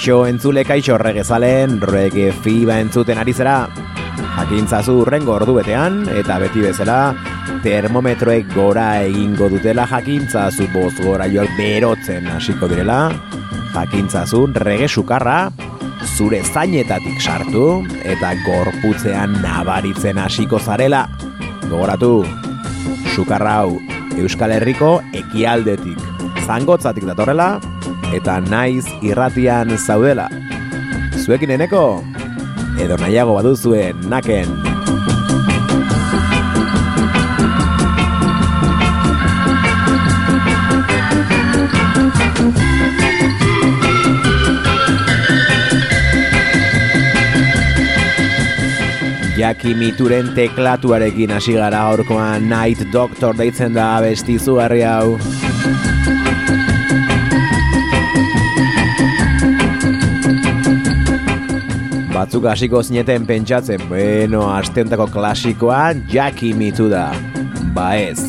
Kaixo entzule kaixo regezalen, rege fiba entzuten ari zera. Jakintzazu urrengo ordu betean, eta beti bezala, termometroek gora egingo dutela jakintzazu boz gora joak berotzen hasiko direla. Jakintzazu rege sukarra, zure zainetatik sartu, eta gorputzean nabaritzen hasiko zarela. Gogoratu, sukarra hau Euskal Herriko ekialdetik, zangotzatik datorrela, eta naiz irratian zaudela. Zuekin eneko, edo nahiago baduzue naken. Jaki mituren teklatuarekin hasi gara gaurkoan Night Doctor deitzen da abesti zugarri hau. Batzuk hasiko zineten pentsatzen, bueno, astentako klasikoa Jaki mitu da. Ba ez.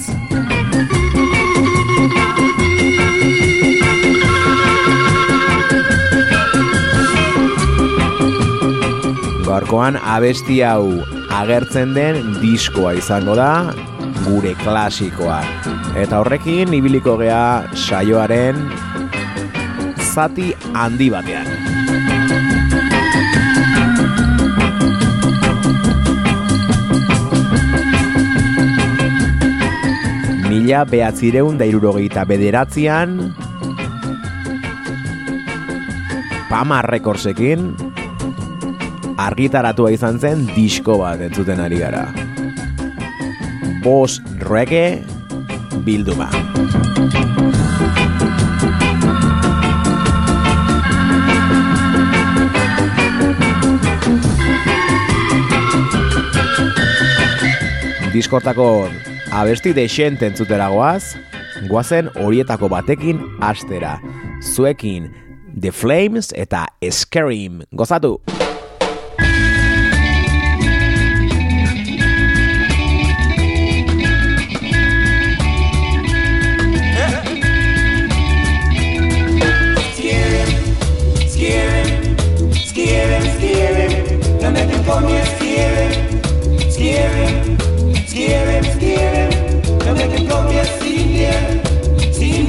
Gaurkoan abesti hau agertzen den diskoa izango da, gure klasikoa. Eta horrekin ibiliko gea saioaren zati handi batean. Mila behatzireun da irurogeita bederatzean Pama Recordsekin argitaratua izan zen disko bat entzuten ari gara. Bos reggae bilduma. Diskortako abesti desente entzutera goaz, goazen horietako batekin astera. Zuekin The Flames eta Scream. Gozatu! there, seen there, seen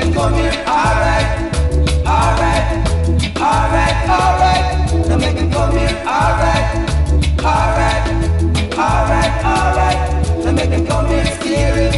come come here. Alright, alright, alright, alright. Now come here. Alright, alright, come here.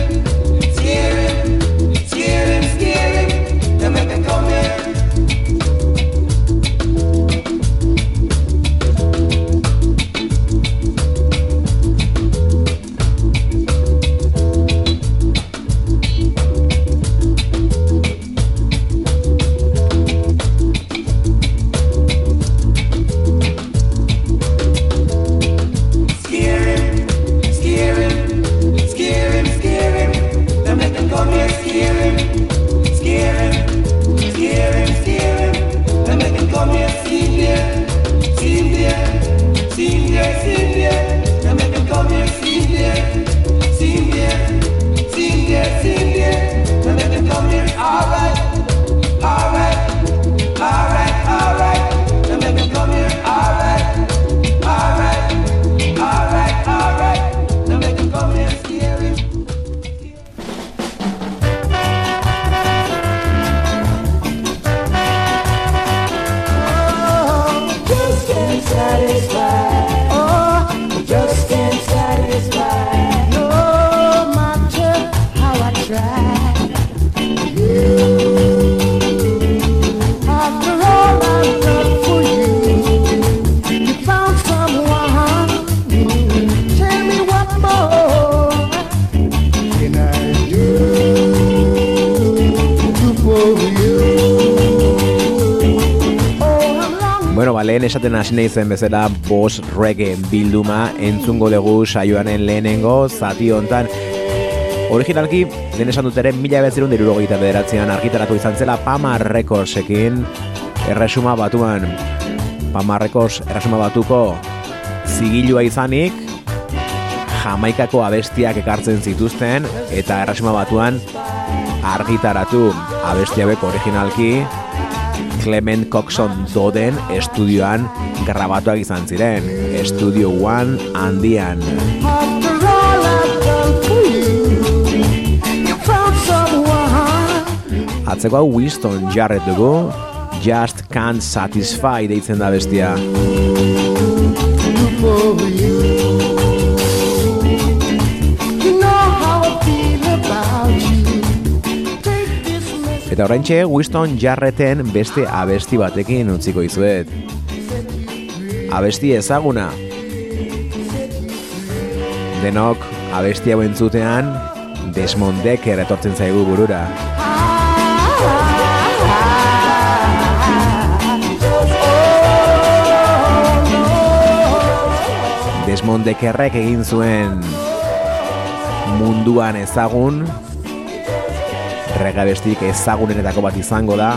Hasi nahi zen bezala boss reggae bilduma entzungo dugu saioanen lehenengo zati hontan Originalki, lehen esan dut ere, mila betzirun diruro bederatzean argitaratu izan zela Pama Recordsekin erresuma batuan. Pama Records erresuma batuko zigilua izanik jamaikako abestiak ekartzen zituzten eta erresuma batuan argitaratu abestiabek originalki Clement Coxon doden estudioan grabatuak izan ziren, Studio One handian. Atzeko hau Winston Jarrett dugu, Just Can't Satisfy deitzen da bestia. Eta oraintxe Winston Jarreten beste abesti batekin utziko izuet. Abesti ezaguna. Denok abesti hau entzutean Desmond Decker etortzen zaigu burura. Desmond Deckerrek egin zuen munduan ezagun regabestik ezagunenetako bat izango da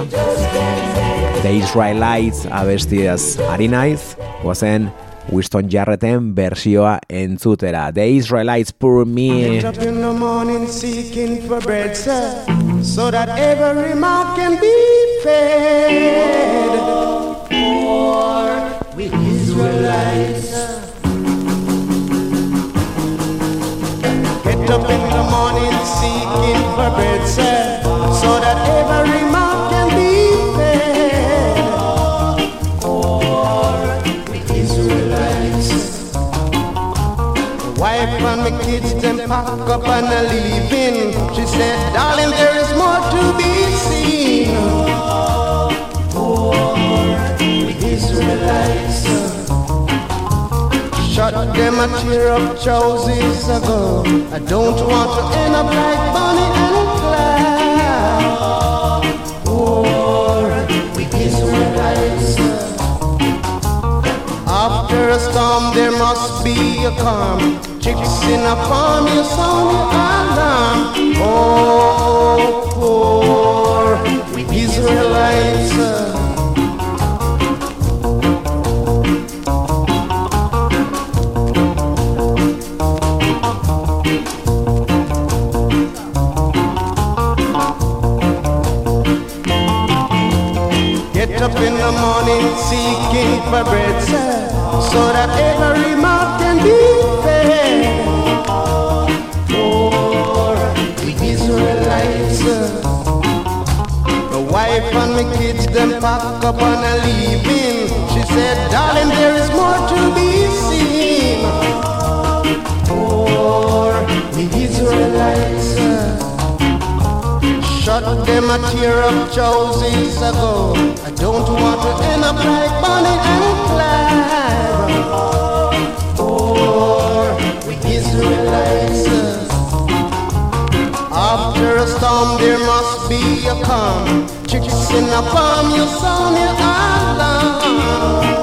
The Israelites abestiaz ari naiz guazen Winston Jarreten versioa entzutera. The Israelites pour me. Up in the morning seeking for bread sir, So that every mouth can be fed. Poor with Israelites. Get up in the morning seeking for bread sir so that every mouth wife and my kids them pack up and are leaving. She said, darling, there is more to be seen. Israelites Shut them a tear up choices ago I don't want to end up like Bonnie and Clyde Poor Israelites After a storm there must be a calm Fixing upon me some alarm. Oh, poor Israelites. Uh, up trousers ago. I don't want to end up like Bonnie and Clyde. Or we Israelites. After a storm there must be a calm. Chicks in a farm, you sound your alarm.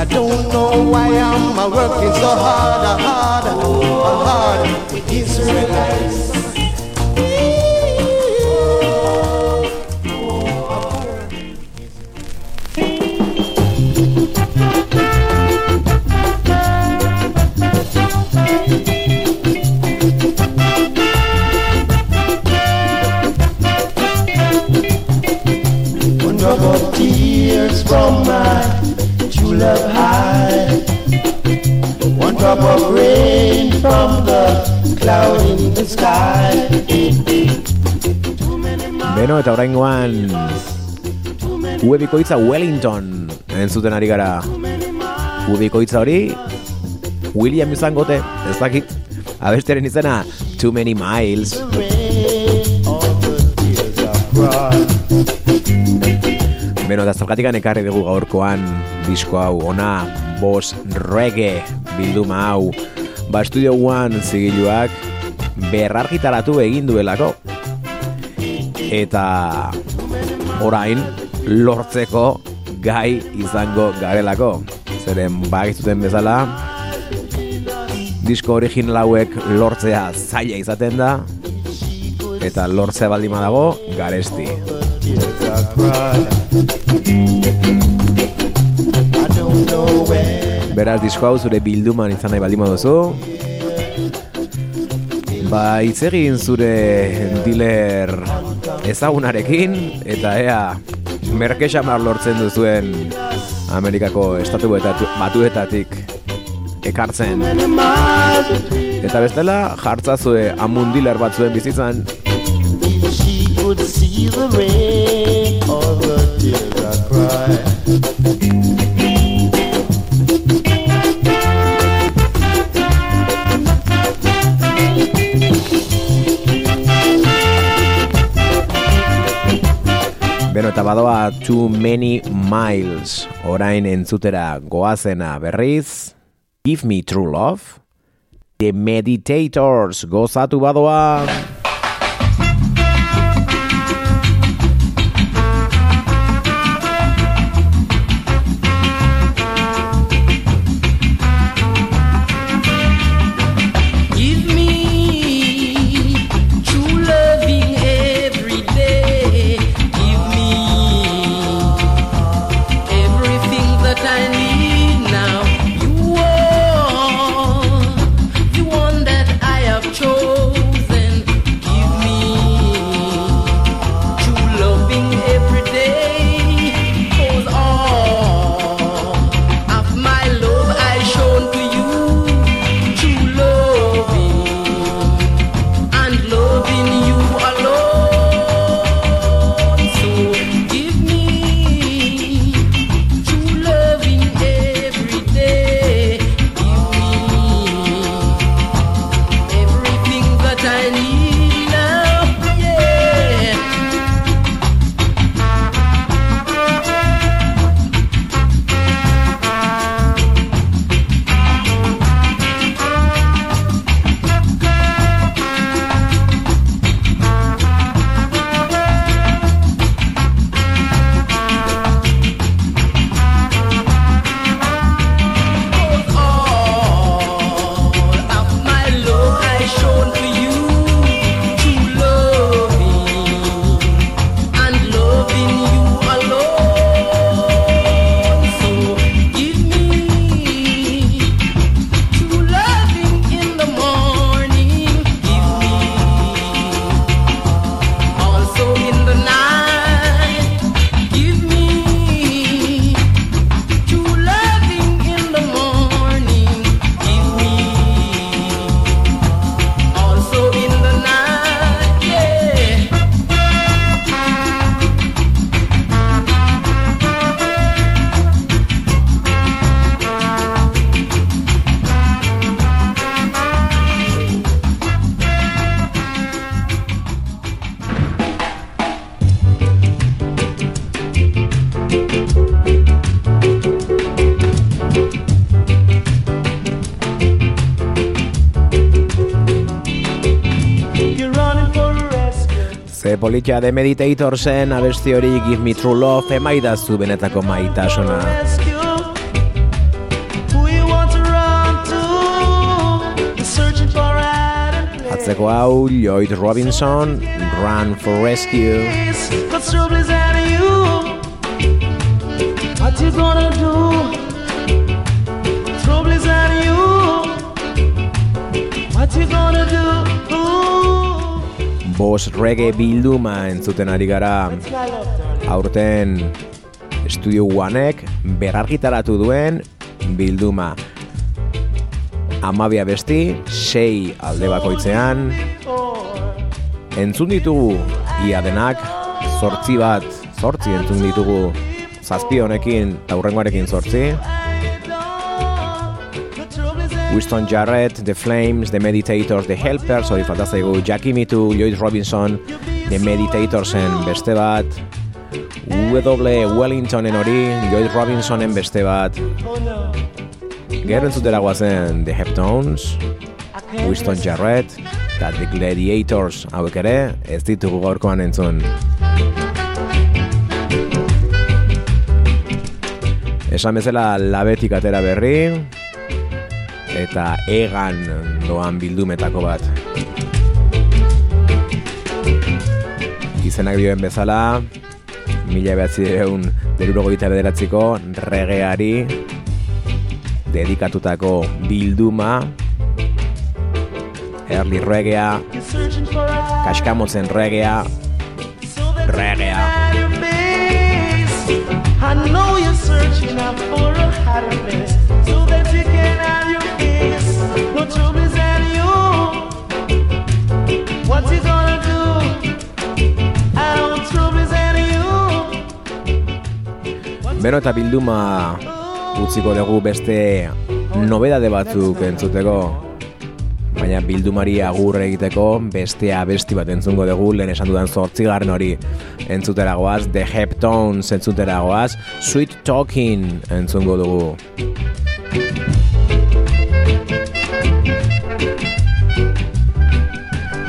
I don't know why I'm working so hard, hard, hard with Israelites. Drop of rain from the cloud in the sky. Beno, eta oraingoan Uebikoitza Wellington entzuten ari gara Uebikoitza hori William izangote, ez dakit Abesteren izena Too Many Miles. Beno, da zergatikan ekarri dugu gaurkoan disko hau ona Boss Reggae bilduma hau. Ba Studio One zigiluak berrargitaratu egin duelako. Eta orain lortzeko gai izango garelako. Zeren bagizuten bezala disko original hauek lortzea zaila izaten da Eta lortzea baldin badago garesti. I don't know when. Beraz, disko hau zure bilduman izan nahi baldin baduzu. Ba, hitz egin zure dealer ezagunarekin Eta ea, merkexamar lortzen duzuen Amerikako estatu batuetatik ekartzen. Eta bestela, jartzazue amundiler batzuen bizitzan. Could see the rain, all the tears I cried. Beno, eta badoa Too Many Miles. Orain entzutera goazena berriz Give Me True Love. The Meditators gozatu badoa politia de Meditator zen abesti hori Give Me True Love emaidazu benetako maitasuna. rescue. Who you want to run to? You're searching for a hiding place. Atzeko hau Lloyd Robinson, Run for Rescue. But is out you. What you gonna do? Trouble is out you. What you gonna do? Ooh. Boss reggae bilduma entzuten ari gara aurten Studio Oneek berargitaratu duen bilduma. Amabia besti, sei alde bakoitzean, entzun ditugu ia denak, zortzi bat, zortzi entzun ditugu zazpi honekin, eta hurrengoarekin zortzi. Winston Jarrett, The Flames, The Meditators, The Helpers, hori falta zaigu Jackie Mitu, Lloyd Robinson, The Meditatorsen beste bat, W. Wellingtonen hori, Lloyd Robinsonen beste bat, gero entzutera guazen The Heptones, Winston. Jarrett, eta The Gladiators hauek ere, ez ditugu gaurkoan entzun. Esan bezala labetik atera berri, eta egan doan bildumetako bat. Izenak dioen bezala, mila behatzi deun derurogoita bederatziko regeari dedikatutako bilduma, early regea, kaskamotzen regea, regea. I know you're searching out for a Beno eta bilduma utziko dugu beste nobedade batzuk entzuteko. Baina bildumari agur egiteko beste abesti bat entzungo dugu. Lehen esan dudan zortzigarren hori entzuteragoaz, The Heptones entzuteragoaz, Sweet Talking entzungo dugu.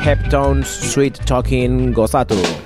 Heptones Sweet Talking gozatu.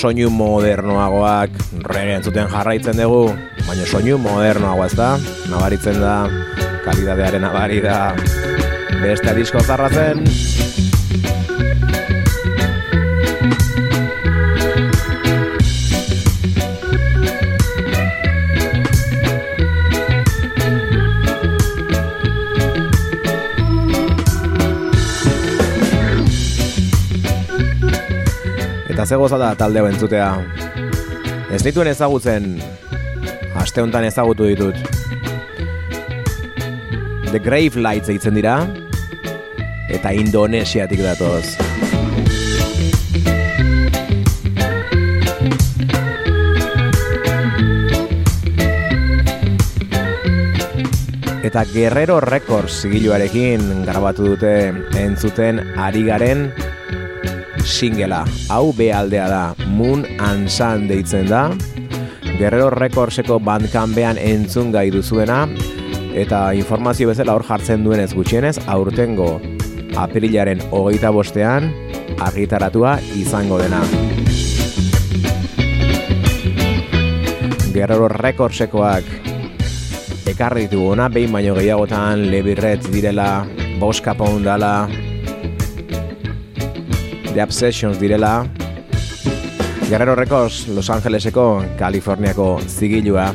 Soinu modernoagoak rege entzuten jarraitzen dugu, baina soinu modernoagoa ez da, nabaritzen da, kalidadearen nabari da, beste disko zarratzen. Ze goza da talde hau entzutea. Ez dituen ezagutzen, aste honetan ezagutu ditut. The Grave Lights eitzen dira, eta Indonesiatik datoz. Eta Guerrero Records zigiluarekin grabatu dute entzuten ari garen singela. Hau be aldea da, Moon and Sun deitzen da. Guerrero Recordseko bandkambean entzun gai duzuena. Eta informazio bezala hor jartzen duenez gutxienez, aurtengo apirilaren hogeita bostean argitaratua izango dena. Guerrero Recordsekoak ekarri ditugu ona, behin baino gehiagotan lebirret direla, boska pound dala, The Obsessions direla, Guerrero Records Los Angeleseko, Kaliforniako zigilua.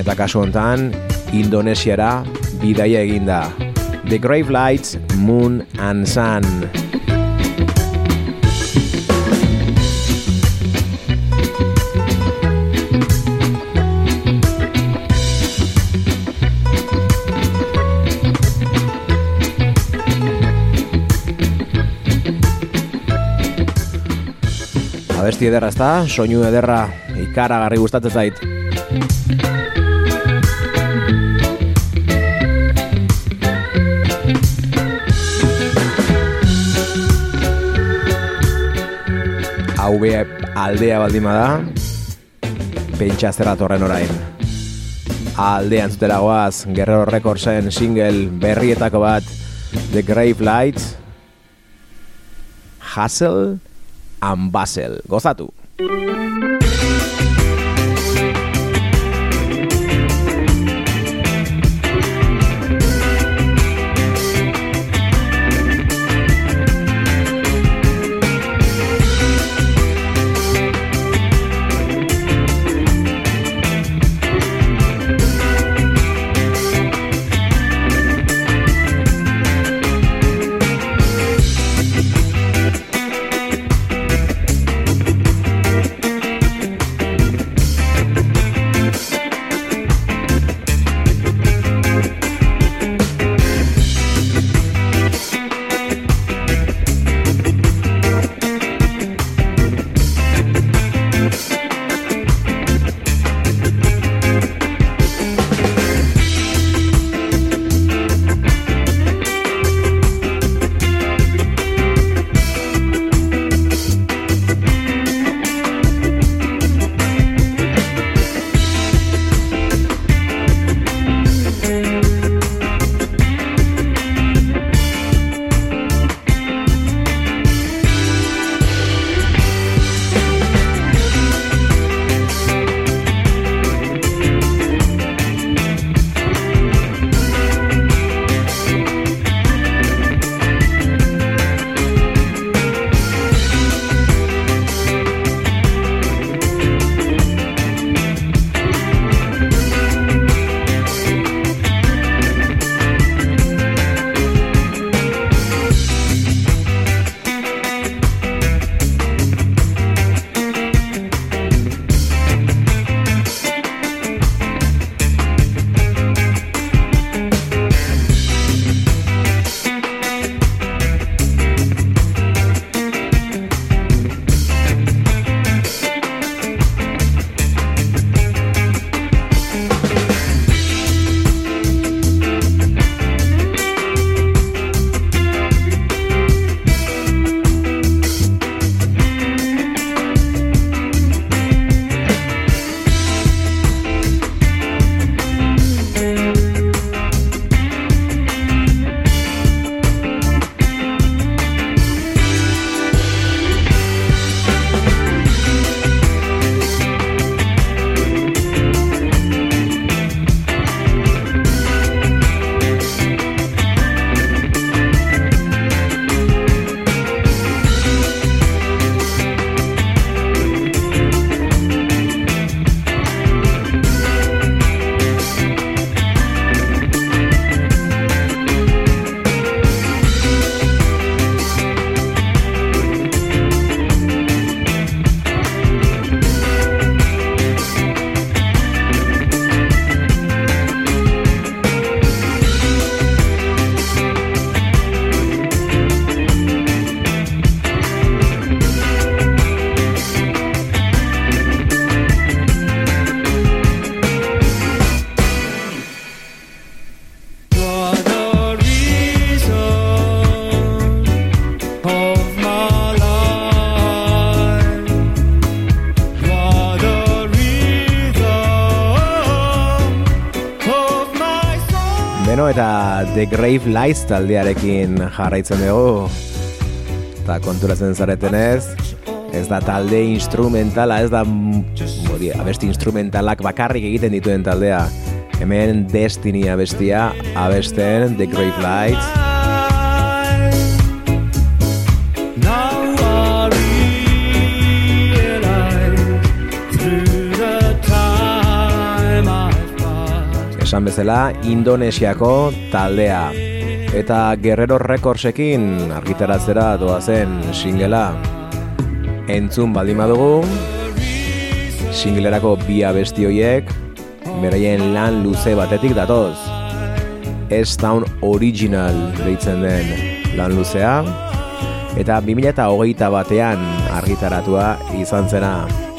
Eta kasu hontan, Indonesiara bidaia eginda. The Grave Lights, Moon and Sun. Abesti ederra ezta, soinu ederra ikaragarri gustatzen zait. Hau be aldea baldima da, pentsa zerra torren orain. Aldean zutela goaz, Guerrero Recordsen single berrietako bat, The Grave Light, Hustle and Basel. Gozatu! The Grave Lights taldearekin jarraitzen dugu. Eta konturatzen zaretenez, ez da talde instrumentala, ez da mori, abesti instrumentalak bakarrik egiten dituen taldea. Hemen Destiny abestia, abesten The Grave Lights. Esan bezala Indonesiako taldea. Eta Guerrero Recordsekin argitaratzera doazen singela. Entzun baldin badugu, singlerako bi abesti hoiek beraien lan luze batetik datoz. S-Town Original deitzen den lan luzea. Eta 2008 batean argitaratua izan zena.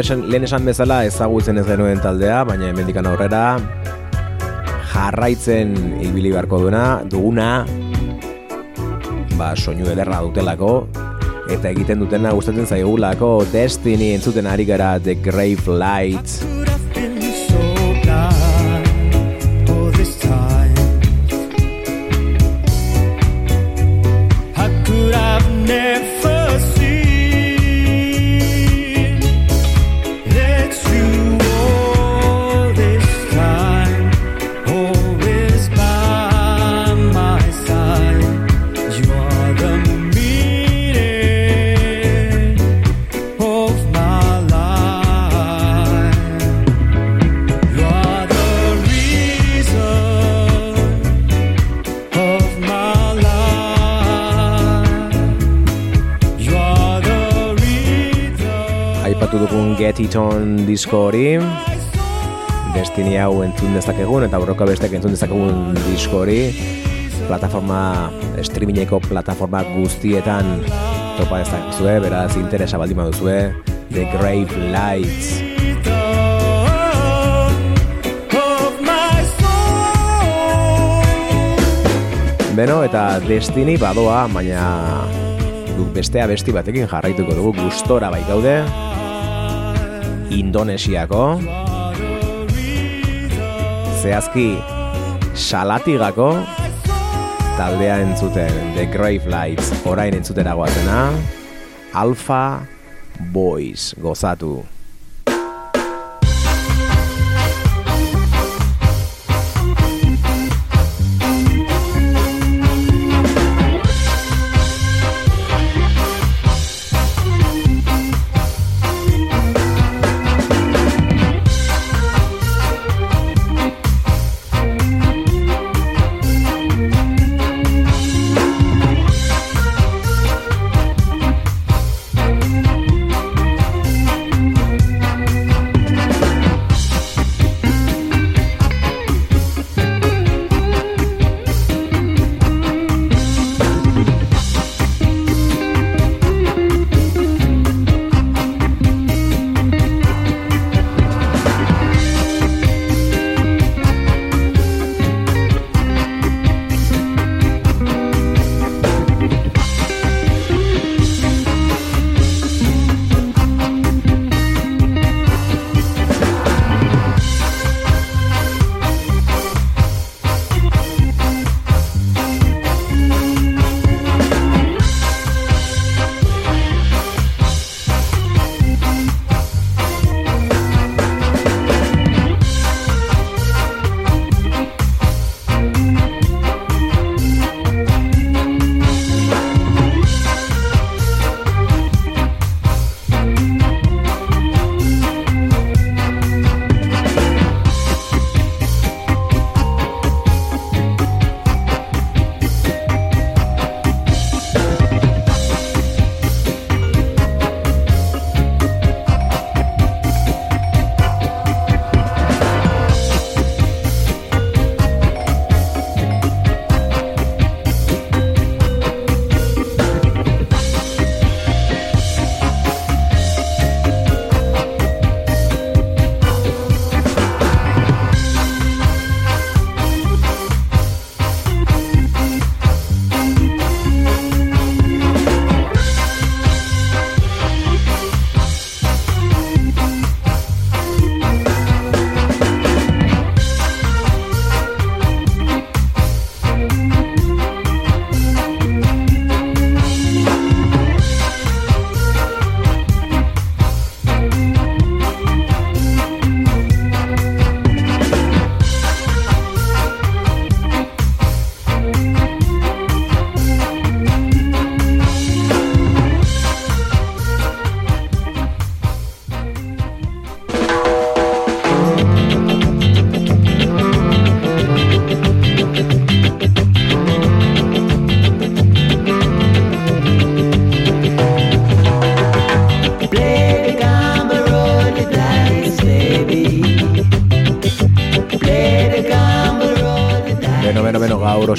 Ba, lehen esan bezala ezagutzen ez genuen taldea, baina emendikan aurrera jarraitzen ibili beharko duena, duguna, ba, soinu ederra dutelako, eta egiten dutena gustatzen zaigulako Destiny entzuten ari gara The Grave Lights. Titon disko hori Destiny hau entzun dezakegun eta borroka bestek entzun dezakegun disko hori plataforma streamingeko plataforma guztietan topa dezakuzue, beraz interesa baldin baduzue The Grave Lights. Beno, eta Destiny badoa, baina bestea besti batekin jarraituko dugu gustora bai gaude Indonesiako. Zehazki Salatigako. Taldea entzuten The Grave Lights Orain entzuteragoazena Alpha Boys Gozatu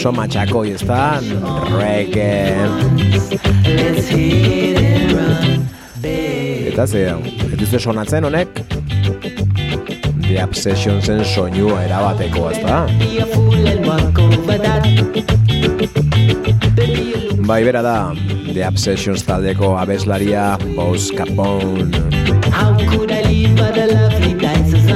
oso matxakoi, ez da? Reggae. Eta ze, ez dizue sonatzen honek? The Obsession zen soinua erabateko, ez da? Bai, bera da, The Obsessions taldeko abeslaria Boss Capone. How could I leave but the lovely dices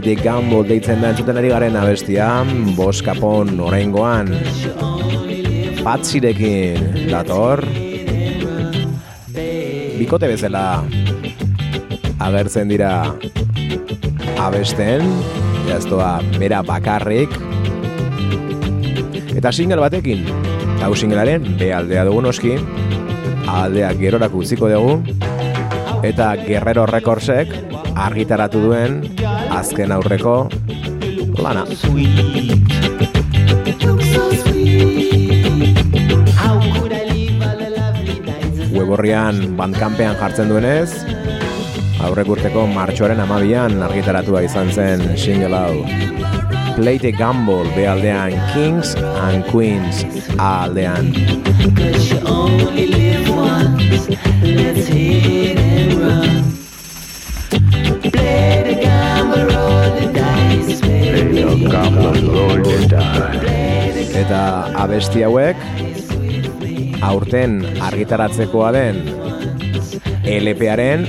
The Gamble deitzen da entzuten ari garen abestia, Boss Capone orengoan patzirekin dator. Bikote bezala agertzen dira abesten, jaztoa bera bakarrik, eta single batekin, hau singlearen B aldea dugu noski, A aldea gerorak utziko dugu, eta Guerrero Recordsek argitaratu duen azken aurreko lana. Weborrian bandkampean jartzen duenez, aurrek urteko martxoaren amabian argitaratua izan zen single hau. Play the Gamble B aldean Kings and Queens aldean. Cause Eta abesti hauek aurten argitaratzekoa den LParen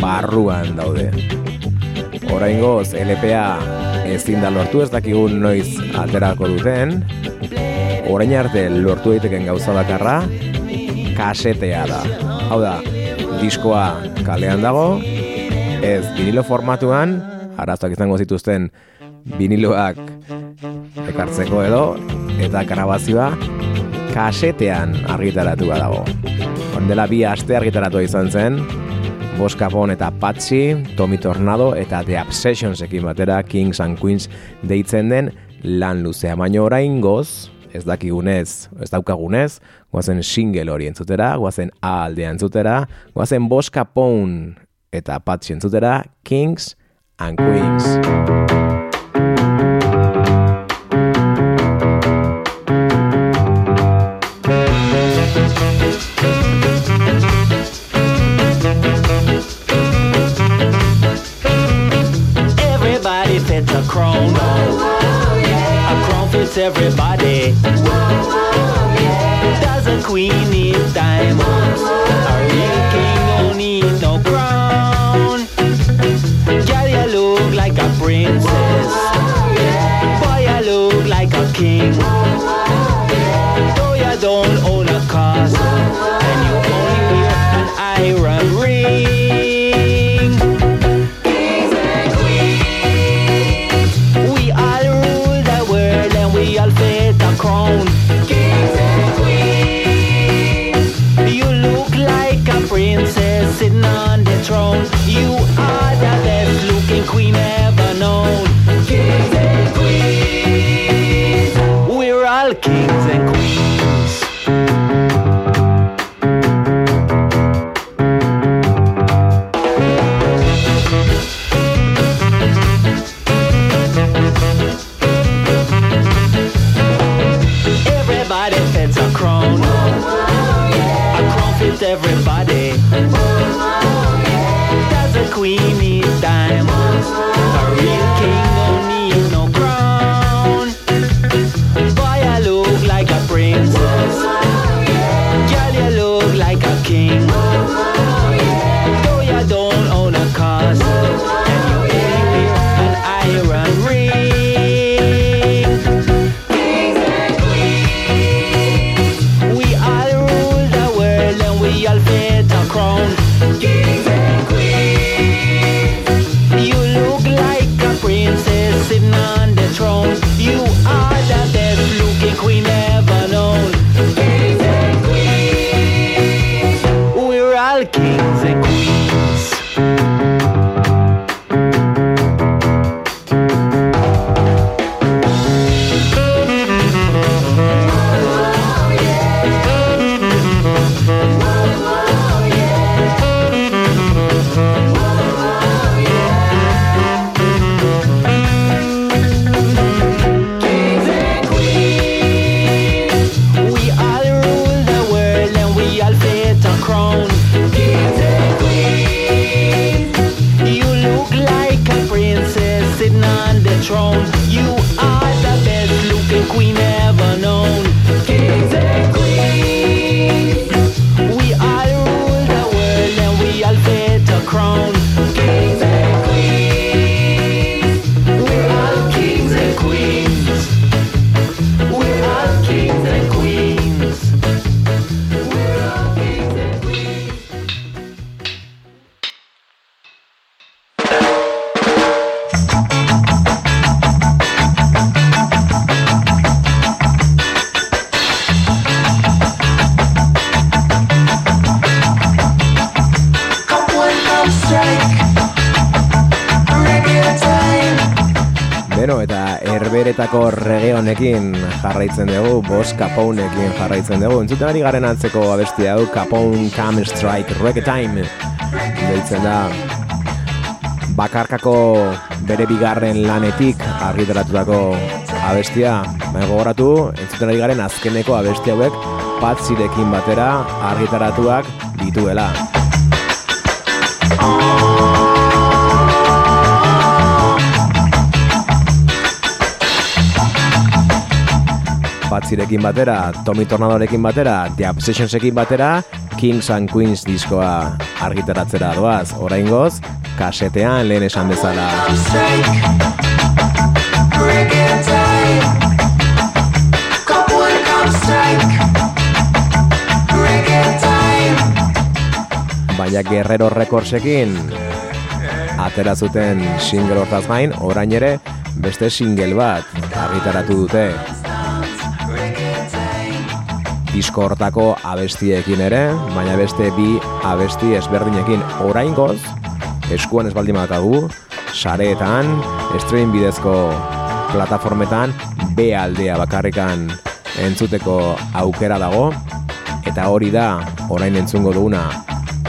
barruan daude. Oraingoz LPA ezin da lortu ez dakigun noiz aterako duten. Orain arte lortu daiteken gauza bakarra kasetea da. Hau da, diskoa kalean dago, ez vinilo formatuan, arazoak izango zituzten viniloak ekartzeko edo, eta grabazioa kasetean argitaratua dago. Ondela bi aste argitaratua izan zen, Bos Capone eta Patsy, Tommy Tornado eta The Obsessions ekin batera Kings and Queens deitzen den lan luzea. Baina orain goz, ez dakigunez, ez daukagunez, guazen single hori entzutera, guazen A aldea entzutera, guazen Bos Capone eta Patsy entzutera Kings and Queens. Everybody. want everybody. That's a queenie dime. Honekin jarraitzen dugu, Bos Capounekin jarraitzen dugu. Entzuten ari garen antzeko abestia hau, Capone Come Strike Reggae Time. Deitzen da, bakarkako bere bigarren lanetik argitaratutako abestia. Baina gogoratu, entzuten ari garen azkeneko abestia hauek, patzirekin batera argitaratuak dituela. Patzirekin batera, Tommy Tornadorekin batera, The Obsessionsekin batera, Kings and Queens diskoa argitaratzera doaz. Oraingoz, kasetean lehen esan bezala. Baina Guerrero Recordsekin atera zuten single hortaz gain, orain ere beste single bat argitaratu dute. Disko hortako abestiekin ere, baina beste bi abesti ezberdinekin. Oraingoz, eskuan ez baldin bakagu, sareetan, stream bidezko plataformetan, B aldea bakarrikan entzuteko aukera dago, eta hori da, orain entzungo duguna,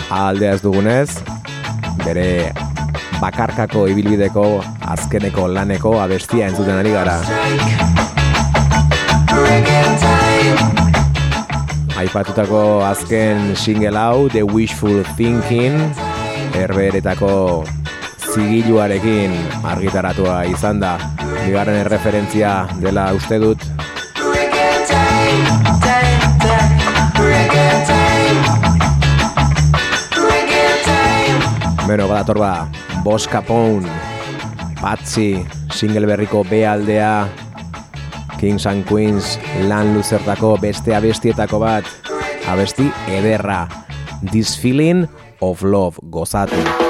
A aldea ez dugunez, bere bakarkako ibilbideko azkeneko laneko abestia entzuten ari gara. Aipatutako azken single hau The Wishful Thinking herberetako zigiluarekin argitaratua izan da. Bigarren erreferentzia dela uste dut. Beno, badator ba, Bos Capone, Patzi, single berriko B aldea, Kings and Queens, lan luzertako beste abestietako bat, abesti ederra, This Feeling of Love, gozatu.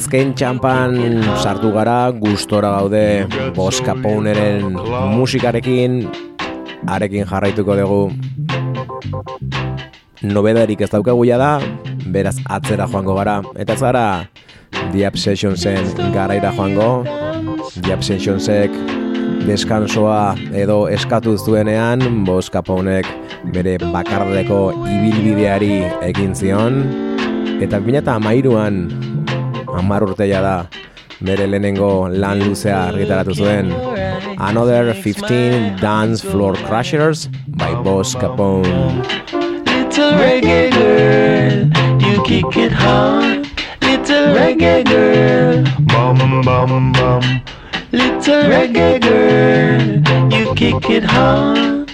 Azken txampan sartu gara, gustora gaude Boss Caponeren musikarekin, arekin jarraituko dugu. Nobedarik ez daukagu da, beraz atzera joango gara, eta ez gara The Obsessionsen garaira joango, The Obsessionsek deskansoa edo eskatu zuenean, Boss Caponek bere bakardeko ibilbideari egin zion, eta 2013an hamar urteia da bere lehenengo lan luzea argitaratu zuen Another 15 Dance Floor Crushers by Boss Capone. Little reggae girl, you kick it hard. Little reggae girl, bum bum bum. Little reggae girl, you kick it hard.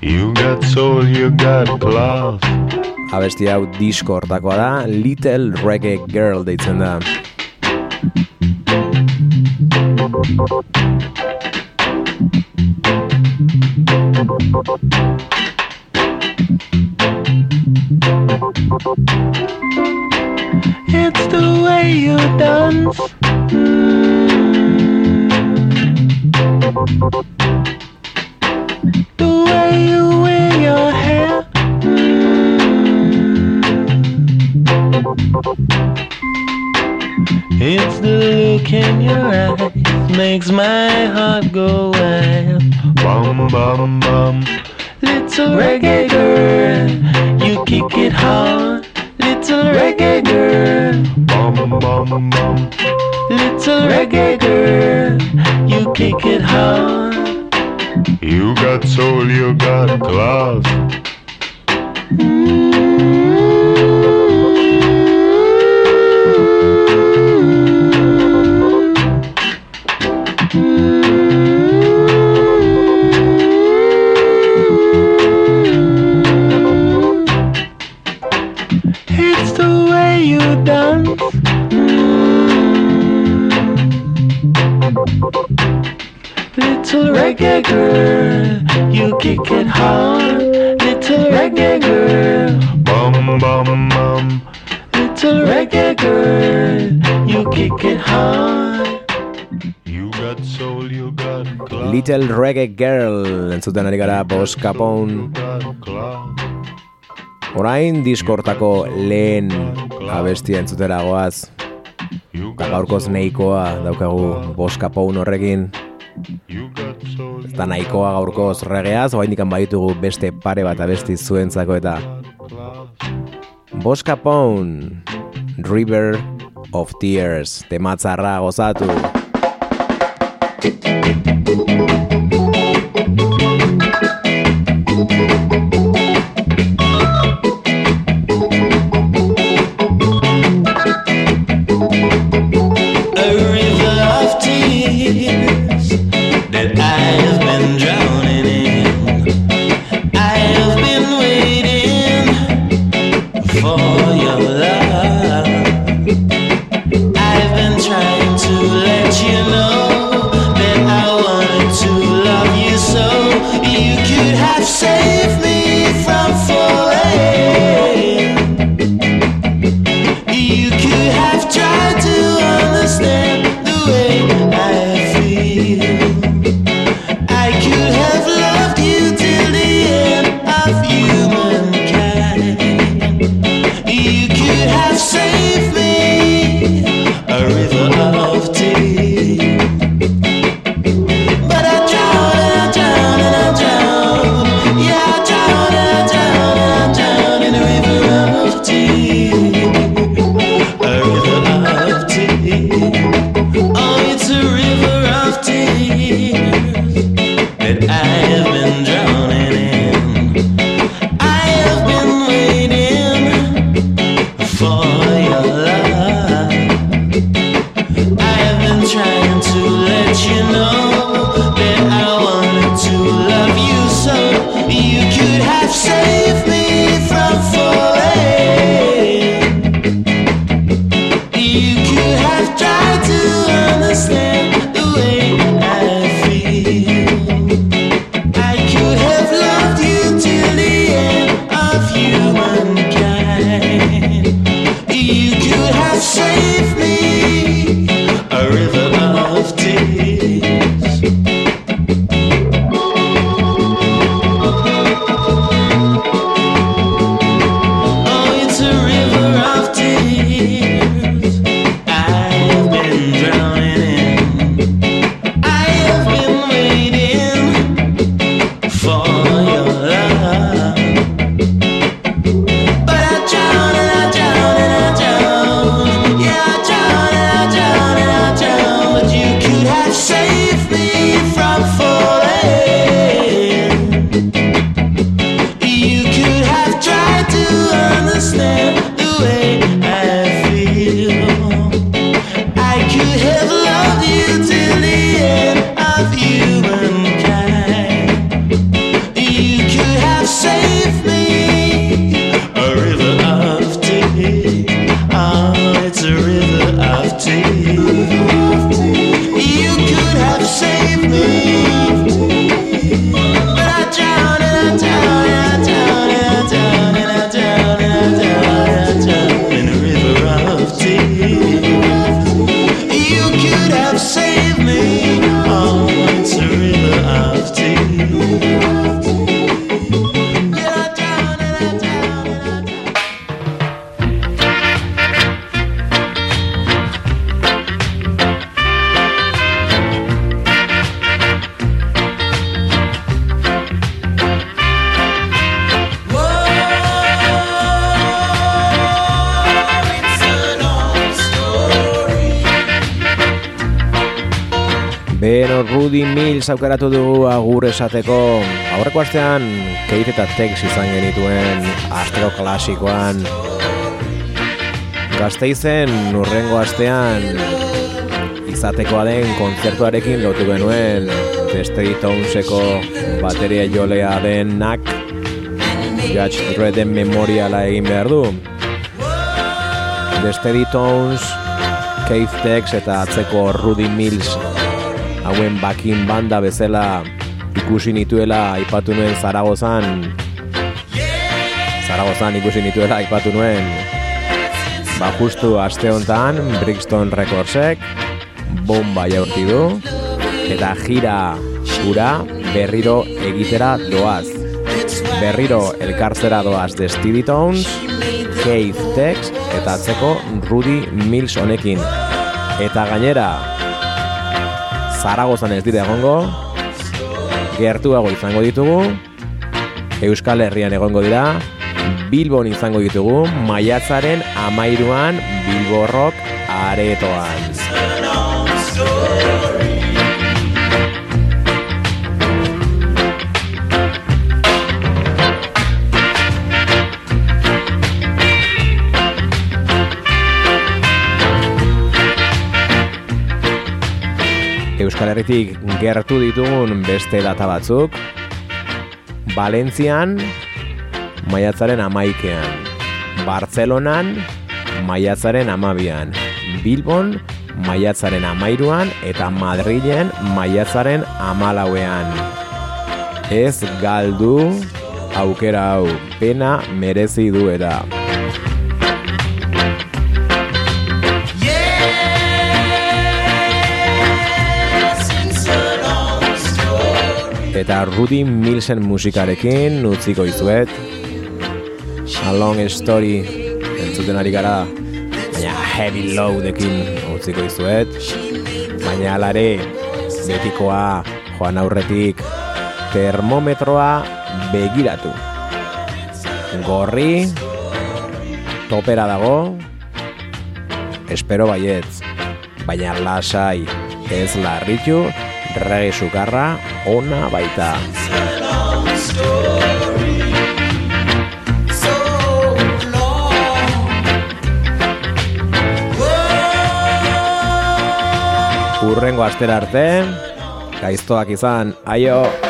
You got soul, you got class. Abesti hau disko hortakoa da, Little Reggae Girl deitzen da. It's the way you dance. The way you It's the look in your eyes makes my heart go wild. Bum bum bum. Little reggae girl, you kick it hard. Little reggae girl, bum bum bum. Little reggae girl, you kick it hard. You got soul, you got class. It's Little reggae girl, you kick it hard. Little reggae girl, bum bum bum. Little reggae girl, you kick it hard. You got soul, you got class. Little Reggae Girl entzuten ari gara Boss Capone. Orain diskortako lehen abestia entzutera goaz. Eta gaurkoz nahikoa daukagu Boss Capone horrekin. Ez da nahikoa gaurkoz regeaz, oain dikan baditugu beste pare bat abesti zuentzako eta. Boss Capone, River of Tears, tematzarra gozatu. Beno, Rudy Mills aukeratu dugu agur esateko. Aurreko astean, Keith eta Tex izan genituen astro klasikoan. Gazteizen, urrengo astean, izatekoa den kontzertuarekin lotu genuen Destiny Townseko bateria jolea denak Judge Dreden memoriala egin behar du. Destiny Towns, Keith Tex eta atzeko Rudy Mills hauen bakin banda bezala ikusi nituela aipatu nuen Zaragozan. Zaragozan ikusi nituela aipatu nuen. Ba justu aste honetan Brixton Recordsek bomba jaurti du eta jira ura berriro egitera doaz. Berriro elkartzera doaz de Stevie Tones Keith Tex eta atzeko Rudy Mills honekin. Eta gainera Zaragozan ez dira egongo, gertuago izango ditugu, Euskal Herrian egongo dira, Bilbon izango ditugu, maiatzaren amairuan Bilborrok aretoan. Euskal Herritik gertu ditugun beste data batzuk. Valentzian, maiatzaren amaikean. Bartzelonan, maiatzaren amabian. Bilbon, maiatzaren amairuan eta Madrilen maiatzaren amalauean. Ez galdu aukera hau, pena merezi du eta. Eta Rudy Millsen musikarekin utziko izuet. A long story entzuten ari gara, baina heavy loadekin utziko izuet. Baina alare, betikoa, joan aurretik, termometroa begiratu. Gorri, topera dago, espero baietz, baina lasai ez larritu, rege sukarra ona baita. Urrengo astera arte, gaiztoak izan, aio!